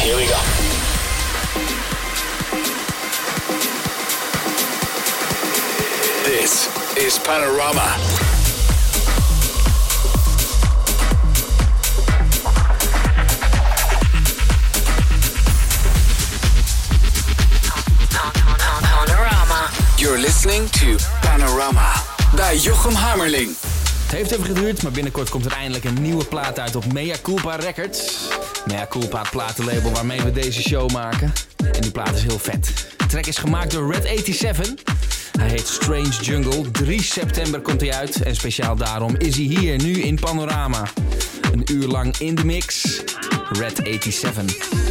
Here we go. This is Panorama. Panorama. You're listening to Panorama bij Jochem Hammerling. Het heeft even geduurd, maar binnenkort komt er eindelijk een nieuwe plaat uit op Mea Culpa Records. Mea Culpa, het platenlabel waarmee we deze show maken. En die plaat is heel vet. De track is gemaakt door Red 87. Hij heet Strange Jungle. 3 september komt hij uit. En speciaal daarom is hij hier nu in Panorama. Een uur lang in de mix. Red 87.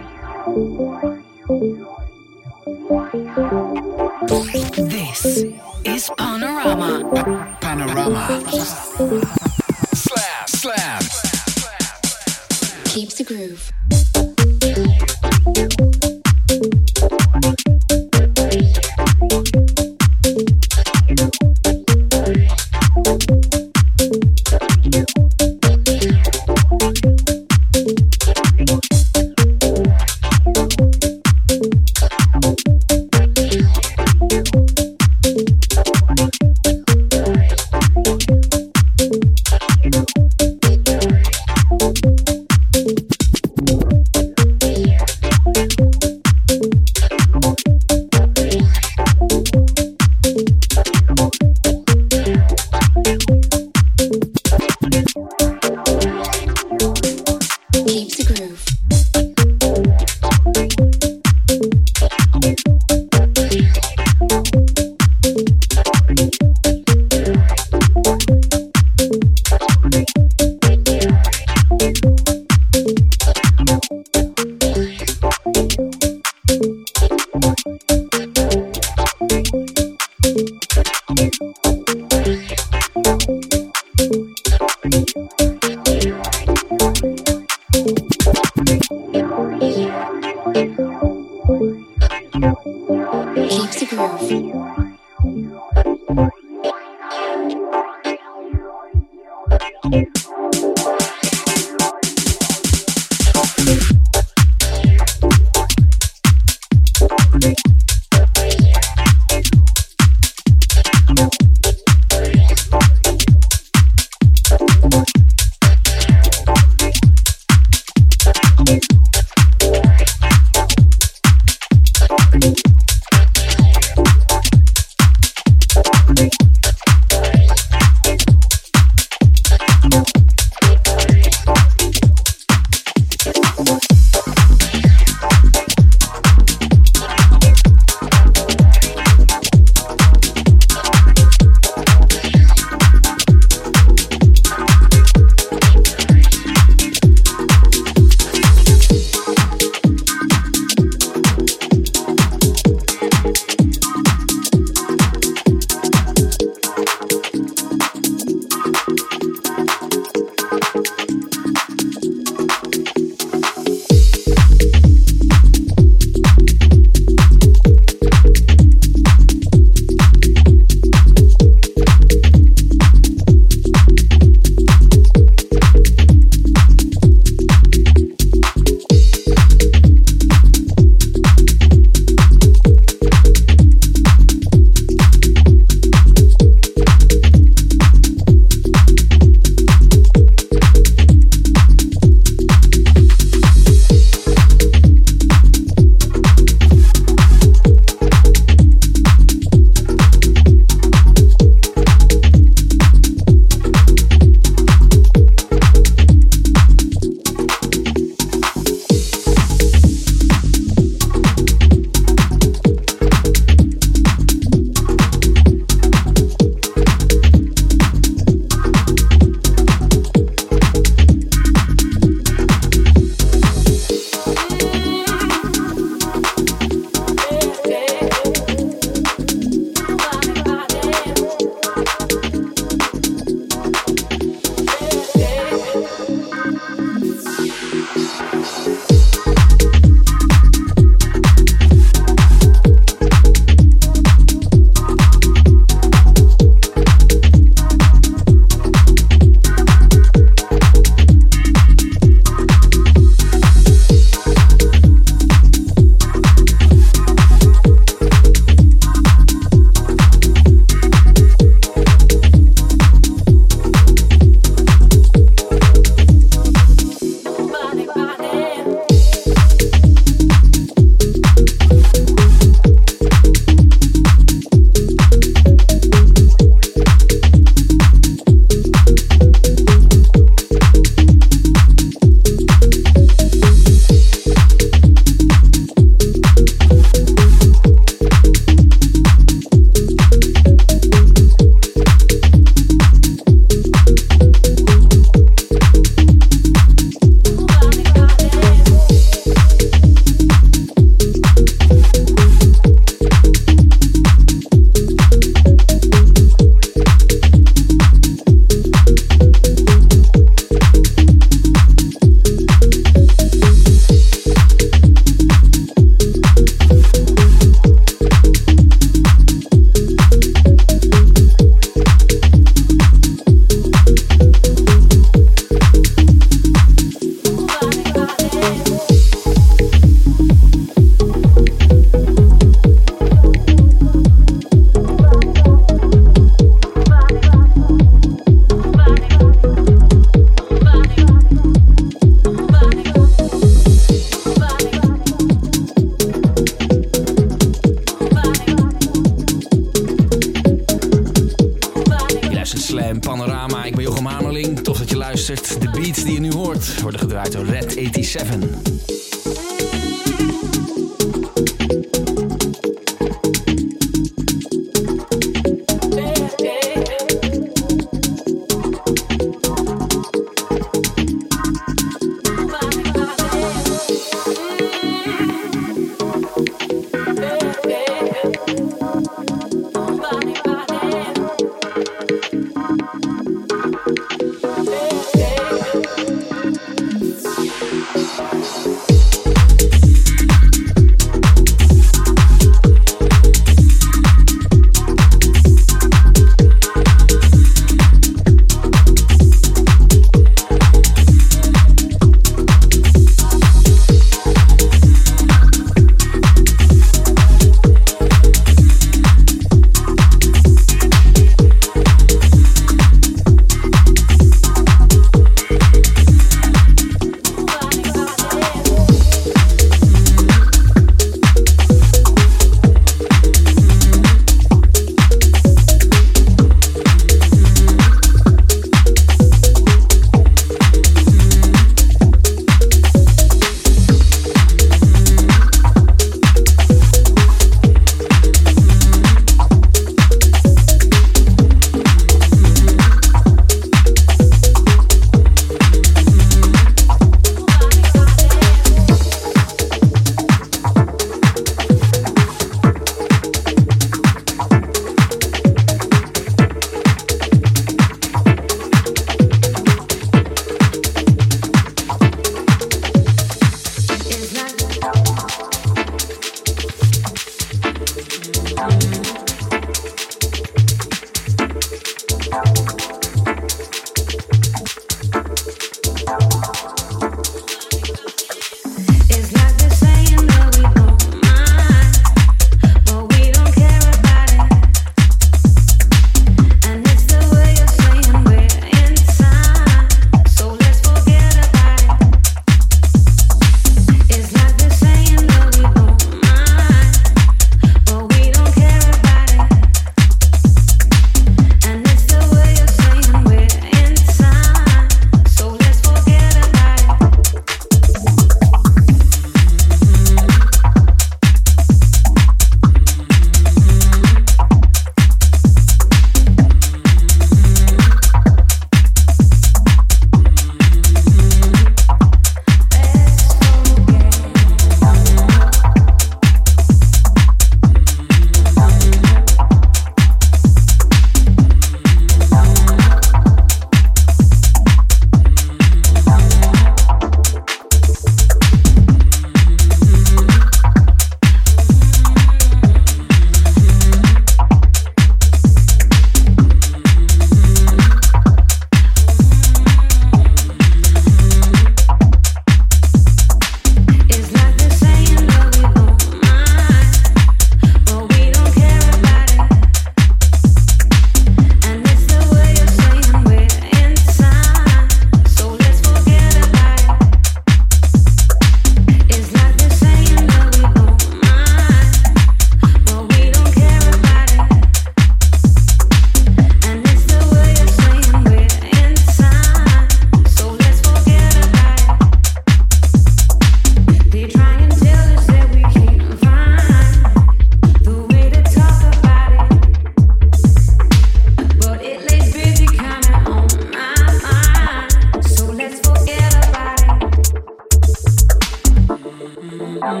Let's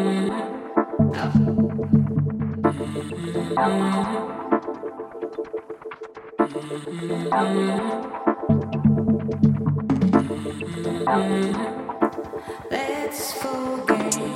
forget.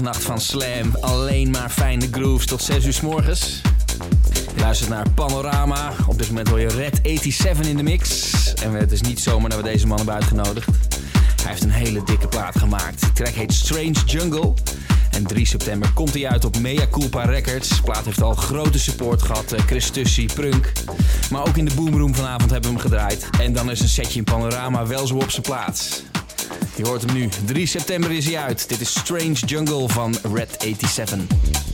Zaterdagnacht van Slam. Alleen maar fijne grooves tot 6 uur s morgens. Je luistert naar Panorama. Op dit moment hoor je Red 87 in de mix. En het is niet zomaar dat we deze man hebben uitgenodigd. Hij heeft een hele dikke plaat gemaakt. De track heet Strange Jungle. En 3 september komt hij uit op Mea Culpa Records. De plaat heeft al grote support gehad. Eh, Chris Tussie, Prunk. Maar ook in de Boomroom vanavond hebben we hem gedraaid. En dan is een setje in Panorama wel zo op zijn plaats. Je hoort hem nu. 3 september is hij uit. Dit is Strange Jungle van Red 87.